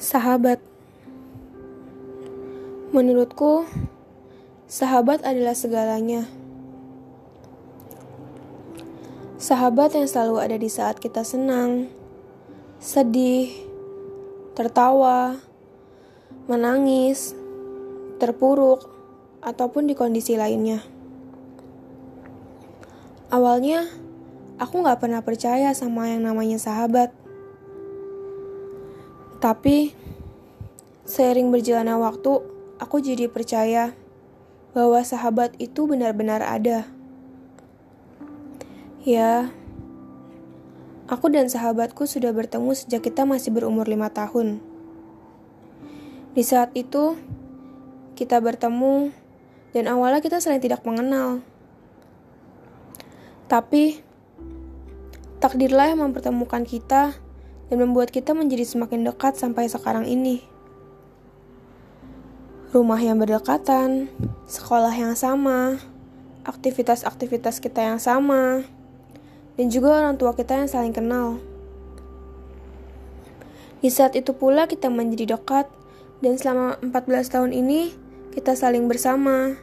Sahabat Menurutku, sahabat adalah segalanya. Sahabat yang selalu ada di saat kita senang, sedih, tertawa, menangis, terpuruk, ataupun di kondisi lainnya. Awalnya, aku gak pernah percaya sama yang namanya sahabat. Tapi, seiring berjalannya waktu, aku jadi percaya bahwa sahabat itu benar-benar ada. Ya, aku dan sahabatku sudah bertemu sejak kita masih berumur lima tahun. Di saat itu, kita bertemu, dan awalnya kita saling tidak mengenal. Tapi, takdirlah yang mempertemukan kita dan membuat kita menjadi semakin dekat sampai sekarang ini. Rumah yang berdekatan, sekolah yang sama, aktivitas-aktivitas kita yang sama, dan juga orang tua kita yang saling kenal. Di saat itu pula kita menjadi dekat, dan selama 14 tahun ini kita saling bersama,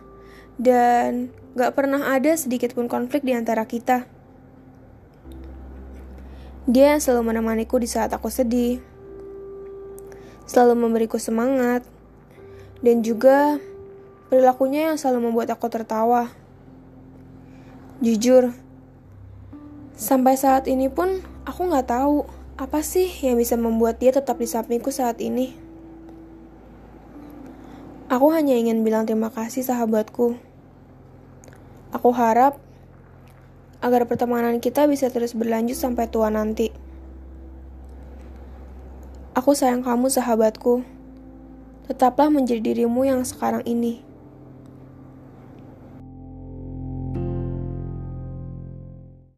dan Gak pernah ada sedikit pun konflik di antara kita. Dia yang selalu menemaniku di saat aku sedih, selalu memberiku semangat, dan juga perilakunya yang selalu membuat aku tertawa. Jujur, sampai saat ini pun aku gak tahu apa sih yang bisa membuat dia tetap di sampingku saat ini. Aku hanya ingin bilang terima kasih sahabatku. Aku harap agar pertemanan kita bisa terus berlanjut sampai tua nanti. Aku sayang kamu, sahabatku. Tetaplah menjadi dirimu yang sekarang ini.